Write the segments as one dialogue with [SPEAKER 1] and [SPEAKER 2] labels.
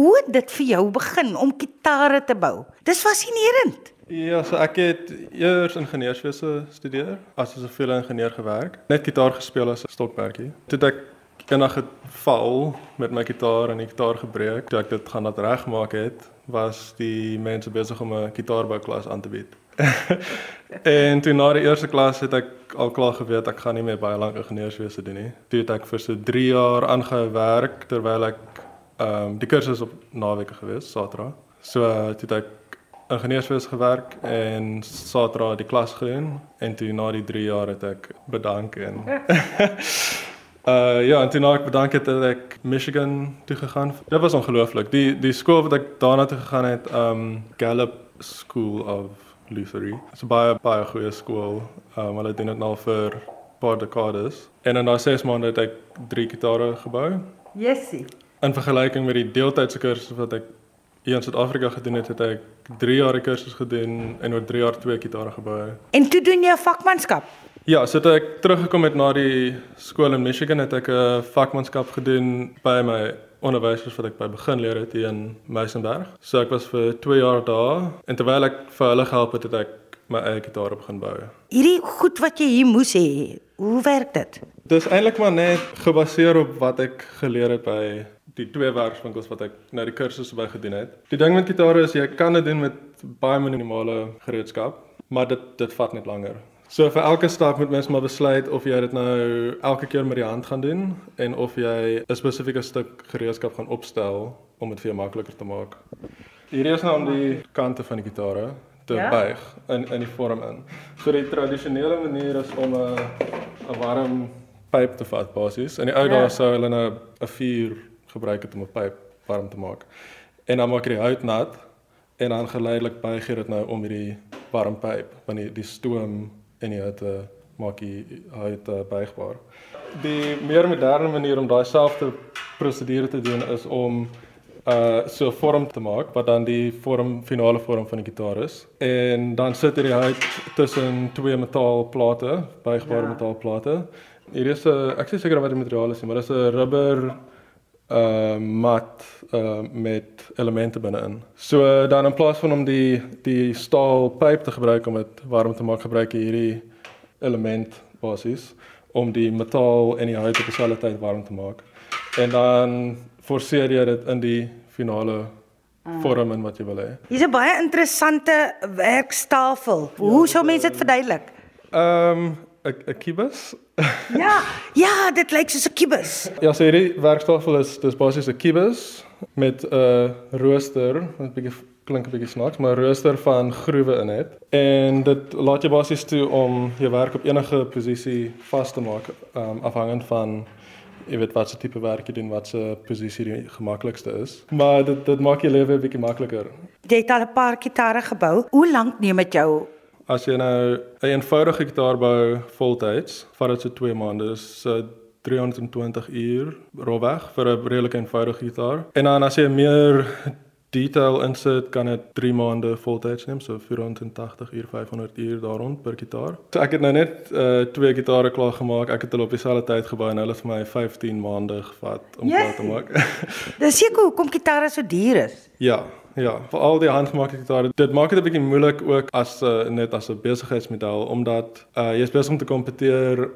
[SPEAKER 1] Hoe dit vir jou begin om gitare te bou? Dis fascinerend.
[SPEAKER 2] Ja, so ek het eers ingenieurswese studeer, as 'n siviele ingenieur gewerk. Net gitaar gespeel as 'n stokperdjie. Toe het ek eendag geval met my gitaar en die gitaar gebreek. Toe ek dit gaan laat regmaak het, was die mense besig om 'n gitaarbouklas aan te bied. en toe na die eerste klas het ek al klaar geweet ek gaan nie meer baie lank ingenieurswese doen nie. Toe het ek vir so 3 jaar aangehou werk terwyl ek ehm um, die kursus op naweke gewees, Saterdag. So toe het ek ingenieurswese gewerk en Saterdag die klas gedoen en toe na die 3 jaar het ek bedank en Uh ja, en toe nou ek bedank het dat ek Michigan toe gegaan. Dit was ongelooflik. Die die skool wat ek daarna toe gegaan het, um Gallup School of Luthery. Dit's 'n baie baie goeie skool. Um hulle doen dit nou vir paar dekades. En in daai 6 maande het ek 3 gitare gebou.
[SPEAKER 1] Jessie.
[SPEAKER 2] In vergelyking met die deeltydse kursus wat ek hier in Suid-Afrika gedoen het, het ek 3 jaar kursus gedoen en oor 3 jaar twee gitare gebou.
[SPEAKER 1] En toe doen jy vakmanskap.
[SPEAKER 2] Ja, so toe ek teruggekom het na die skool in Michigan het ek 'n vakmanskap gedoen by my onderwysers wat ek by begin leer het hier in Meisenberg. So ek was vir 2 jaar daar en terwyl ek vir hulle gehelp het, het ek my eie gitaar begin bou.
[SPEAKER 1] Hierdie goed wat jy hier moes hê, hoe werk dit?
[SPEAKER 2] Dis eintlik maar net gebaseer op wat ek geleer het by die twee werkswinkels wat ek nou die kursusse by gedoen het. Die ding met gitare is jy kan dit doen met baie minimale gereedskap, maar dit dit vat net langer. So vir elke stap moet mens maar besluit of jy dit nou elke keer met die hand gaan doen en of jy 'n spesifieke stuk gereedskap gaan opstel om dit vir jou makliker te maak. Hierdie is nou om die kante van die gitare te ja? buig in in die vorm in. So die tradisionele manier is om 'n 'n warm pyp te vat basies. In die ou dae ja. sou hulle nou 'n vuur gebruik het om 'n pyp warm te maak. En dan maak jy die hout nat en dan geleidelik buig jy dit nou om hierdie warm pyp want die die stoom en jy het 'n uh, maak jy het uh, buigbaar. Die meer moderne manier om daai selfde prosedure te doen is om uh so 'n vorm te maak wat dan die vorm finale vorm van die gitaar is en dan sit jy die hout tussen twee metaalplate, buigbare ja. metaalplate. Hier is 'n ek sê seker wat die materiaal is, maar dit is 'n rubber uh mat uh met elemente binne-in. So dan in plaas van om die die staal pyp te gebruik om dit warm te maak, gebruik jy hierdie element basies om die metaal en die hout op dieselfde tyd warm te maak. En dan forceer jy dit in die finale vorm in wat jy wil hê.
[SPEAKER 1] Hier's 'n baie interessante werkstafel. Hoe sou mense dit verduidelik?
[SPEAKER 2] Ehm um, 'n kubus.
[SPEAKER 1] ja, ja, dit lyk soos 'n kubus.
[SPEAKER 2] Ja, so hierdie werktafel is dis basies 'n kubus met 'n rooster, wat 'n bietjie klink 'n bietjie snaaks, maar 'n rooster van groewe in het. En dit laat jou basies toe om jou werk op enige posisie vas te maak, um, afhangend van jy weet wat se tipe werk jy doen, wat se posisie die gemaklikste is. Maar dit dit maak jou lewe 'n bietjie makliker.
[SPEAKER 1] Jy het al 'n paar gitare gebou. Hoe lank neem dit jou
[SPEAKER 2] As jy nou 'n eenvoudige gitaar bou voltyds, vat dit so 2 maande, so 320 uur rowweg vir 'n redelike eenvoudige gitaar. En dan as jy meer detail insit, kan dit 3 maande voltyds neem, so 480 uur, 500 uur daar rond per gitaar. So ek het nou net uh twee gitare klaar gemaak. Ek het hulle op dieselfde tyd gebou en hulle het vir my 15 maande gevat om yes. klaar te maak.
[SPEAKER 1] Dis seker hoekom gitare so duur is.
[SPEAKER 2] Ja, Ja, vir al die handgemaakte gitare. Dit maak dit 'n bietjie moeilik ook as uh, net as 'n besigheidsmodel omdat uh, jy is besig om te kompeteer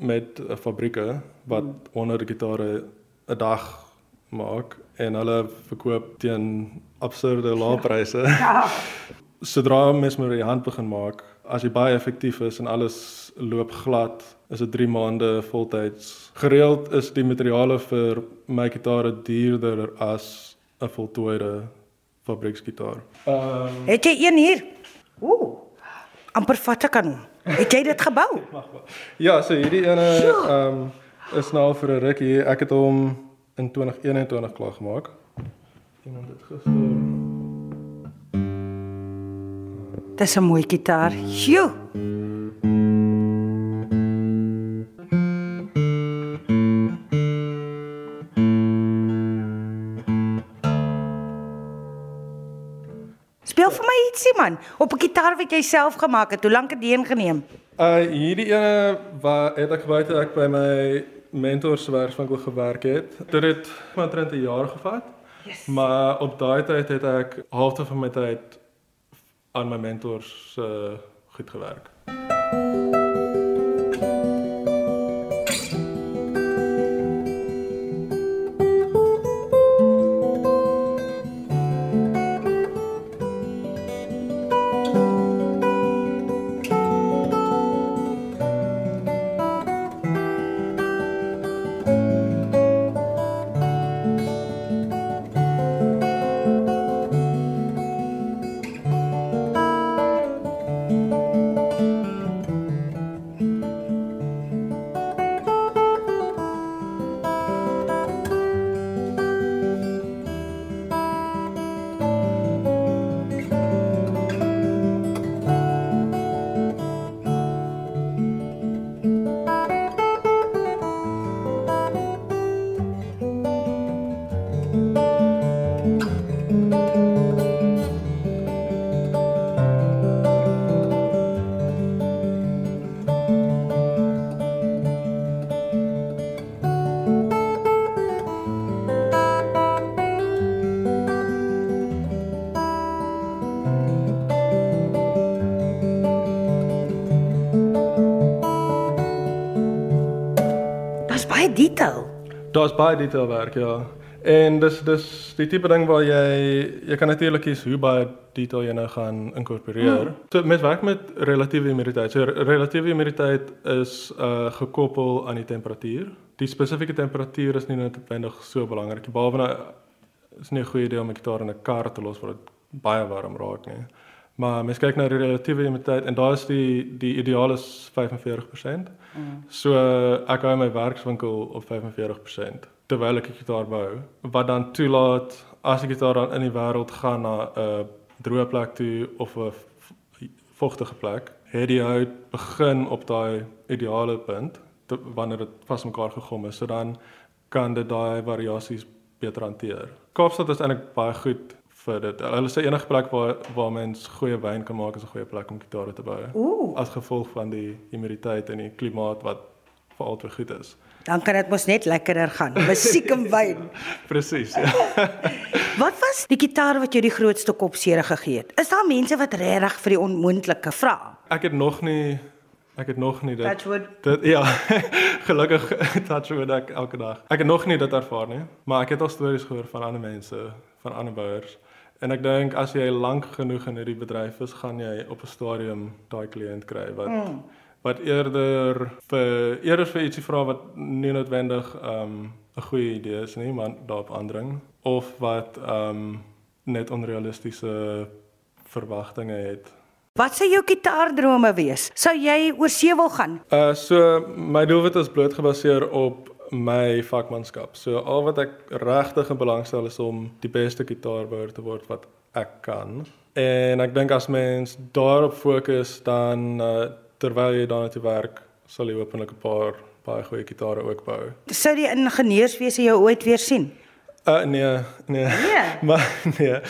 [SPEAKER 2] met uh, fabrieke wat hmm. honderde gitare 'n dag maak en hulle verkoop teen absurde lae pryse. Ja. Sodra mens met die hand begin maak, as jy baie effektief is en alles loop glad, is dit 3 maande voltyds. Gereeld is die materiale vir my gitare duurder as 'n voltooide fabrieksgitaar.
[SPEAKER 1] Ehm um, Het jy een hier? Ooh. amper vat ek aan. Het jy dit gebou?
[SPEAKER 2] ja, so hierdie ene ehm um, is nou vir 'n rukkie. Ek het hom in 2021 klaar gemaak. Iemand het gister
[SPEAKER 1] Dis 'n mooi gitaar. Sjoe. Man, op 'n gitaar wat jy self gemaak het. Hoe lank het dit geneem?
[SPEAKER 2] Uh hierdie ene wat het ek buite ek by my mentor se werkswinkel gewerk het. Dit het omtrent 'n jaar gevat. Yes. Maar op daai tyd het ek halfte van my tyd aan my mentors se uh, goed gewerk.
[SPEAKER 1] baie detail.
[SPEAKER 2] Daar's baie detailwerk, ja. En dis dis die tipe ding waar jy jy kan natuurlik kies hoe baie detail jy nou gaan inkorporeer. Hmm. So met werk met relatiewe humiditeit. So relatiewe humiditeit is uh gekoppel aan die temperatuur. Die spesifieke temperatuur is nie noodwendig so belangrik. Behalwe nou is nie 'n goeie idee om 'n gitaar in 'n kar te los waar dit baie warm raak nie. Maar mens kyk na die relatiewe humiditeit en daar is die die ideaal is 45%. Mm. So ek hou my werkswinkel op 45% terwyl ek 'n gitaar bou wat dan toelaat as die gitaar dan in die wêreld gaan na 'n droë plek toe of 'n vochtige plek, het die hout begin op daai ideale punt te, wanneer dit vasmekaar gegom is. So dan kan dit daai variasies beter hanteer. Kaapstad is eintlik baie goed vir dit. Hulle sê enige plek waar waar mens goeie wyn kan maak is 'n goeie plek om gitare te bou.
[SPEAKER 1] Ooh.
[SPEAKER 2] As gevolg van die humiditeit en die klimaat wat vir altyd goed is.
[SPEAKER 1] Dan kan dit mos net lekkerder gaan. Musiek en wyn.
[SPEAKER 2] Presies. Ja.
[SPEAKER 1] wat was die gitaar wat jou die grootste kopseer gegee het? Is daar mense wat regtig vir die onmoontlike vra?
[SPEAKER 2] Ek het nog nie ek het nog nie dit
[SPEAKER 1] Touchwood.
[SPEAKER 2] Dit ja. gelukkig touchwood ek elke dag. Ek het nog nie dit ervaar nie, maar ek het al stories gehoor van ander mense, van ander bouers. En ek dink as jy lank genoeg in hierdie bedryf is, gaan jy op 'n stadium daai kliënt kry wat mm. wat eerder vir eerder vir ietsie vra wat nie noodwendig 'n um, 'n goeie idee is nie, maar daarop aandring of wat um net onrealistiese verwagtinge het.
[SPEAKER 1] Wat sou jou gitaardrome wees? Sou jy oor see wil gaan?
[SPEAKER 2] Uh so my doelwit is bloot gebaseer op my vakmanskap. So al wat ek regtig in belangstel is om die beste gitaarbouer te word wat ek kan. En ek dink as mens daarop fokus dan uh, terwyl jy daarna toe werk, sal jy hopelik 'n paar baie goeie gitare ook bou.
[SPEAKER 1] Sou die ingenieurswese jou ooit weer sien?
[SPEAKER 2] Uh nee, nee.
[SPEAKER 1] Nee.
[SPEAKER 2] maar nee.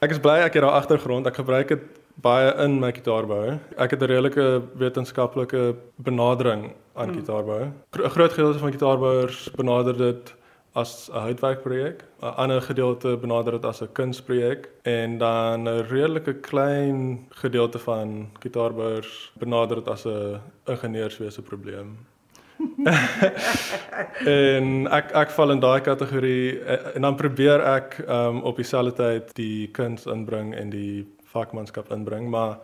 [SPEAKER 2] Ek is bly ek het daar agtergrond. Ek gebruik dit baie in my gitaarbou. Ek het 'n redelike wetenskaplike benadering aan hmm. gitaarbou. 'n Groot gedeelte van gitaarbouers benader dit as 'n houtwerkprojek, 'n ander gedeelte benader dit as 'n kunsprojek en dan 'n redelike klein gedeelte van gitaarbouers benader dit as 'n ingenieurswese probleem. en ek ek val in daai kategorie en dan probeer ek um, op dieselfde tyd die kuns inbring en die vakmanskap inbring, maar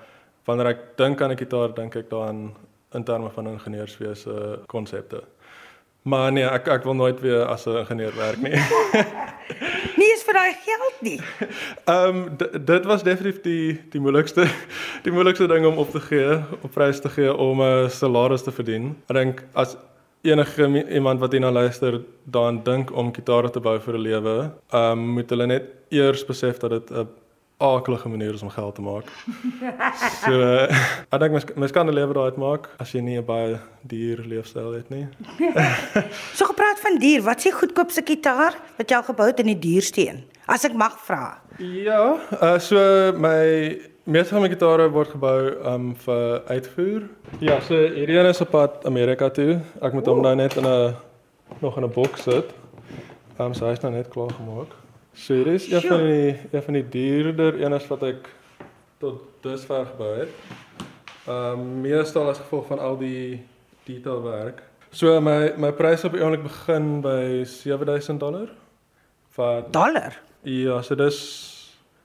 [SPEAKER 2] wanneer ek dink aan 'n gitaar, dink ek daaraan in terme van ingenieurswese konsepte. Maar nee, ek ek wil nooit weer as 'n ingenieur werk nie.
[SPEAKER 1] nie is vir daai geld nie.
[SPEAKER 2] Ehm um, dit was definitief die die moeilikste die moeilikste ding om op te gee, op prys te gee om 'n salaris te verdien. Ek dink as enige iemand wat hierna luister dan dink om gitare te bou vir 'n lewe, ehm um, moet hulle net eers besef dat dit 'n aardige manier is om geld te maak. so uh, ek dink mens mens kan 'n lewe daaruit maak as jy nie 'n baie duur leefstyl het nie.
[SPEAKER 1] so gepraat van duur, wat die goedkoopste gitaar wat jy al gebou het en die duurste een? As ek mag vra.
[SPEAKER 2] Ja, uh, so my meeste van my gitare word gebou um vir uitvoer. Ja, so hierdie een is op pad Amerika toe. Ek moet hom nou net in 'n nog in 'n boks sit. Um so hy's nou net klaar gemaak. So hier is een van die een van die duurder eenes wat ek tot dusver gebou het. Ehm um, meestal as gevolg van al die detailwerk. So my my pryse op die oomblik begin by 7000 dollar. Wat
[SPEAKER 1] Dollar.
[SPEAKER 2] ja, so dis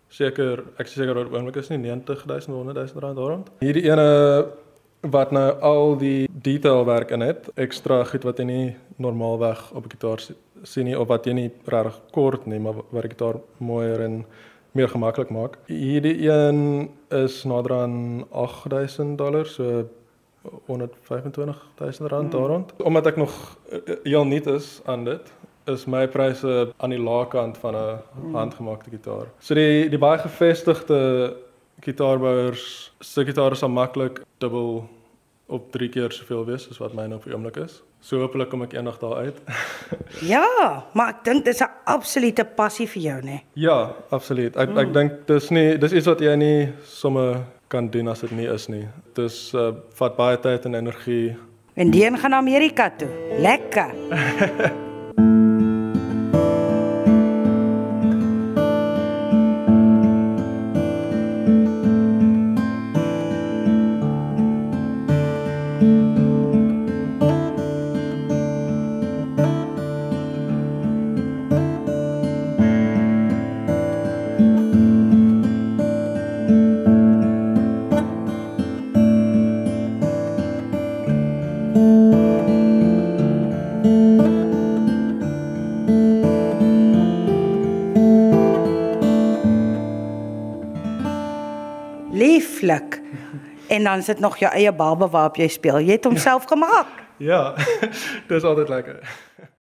[SPEAKER 2] seker ek is seker op die oomblik is nie 90000 100000 rand rond. Hierdie ene wat nou al die detailwerk in het, ekstra goed wat jy nie normaalweg op 'n gitaar sien nie of wat jy nie regtig kort nie, maar wat die gitaar mooier en meer gemaklik maak. Hierdie een is nader aan 8000 dollar, so 125000 rand daar rond. Omdat ek nog eh, heel nuut is aan dit, is my pryse aan die lae kant van 'n handgemaakte gitaar. So die die baie gevestigde gitaarbouers se gitare sal maklik dubbel op 3 keer soveel wees as wat myne op die oomblik is. So hopelik kom ek eendag daar uit.
[SPEAKER 1] Ja, maar ek dink dis 'n absolute passie vir jou, né?
[SPEAKER 2] ja, absoluut. Ek ek dink dis nie dis iets wat jy nie sommer kan doen as dit nie is nie. Dis uh, vat baie tyd en energie.
[SPEAKER 1] En Deen gaan Amerika toe. Lekker. Lieflik. En dan sit nog jou eie baba waarop jy speel. Jy het homself gemaak.
[SPEAKER 2] Ja, dis altyd lekker.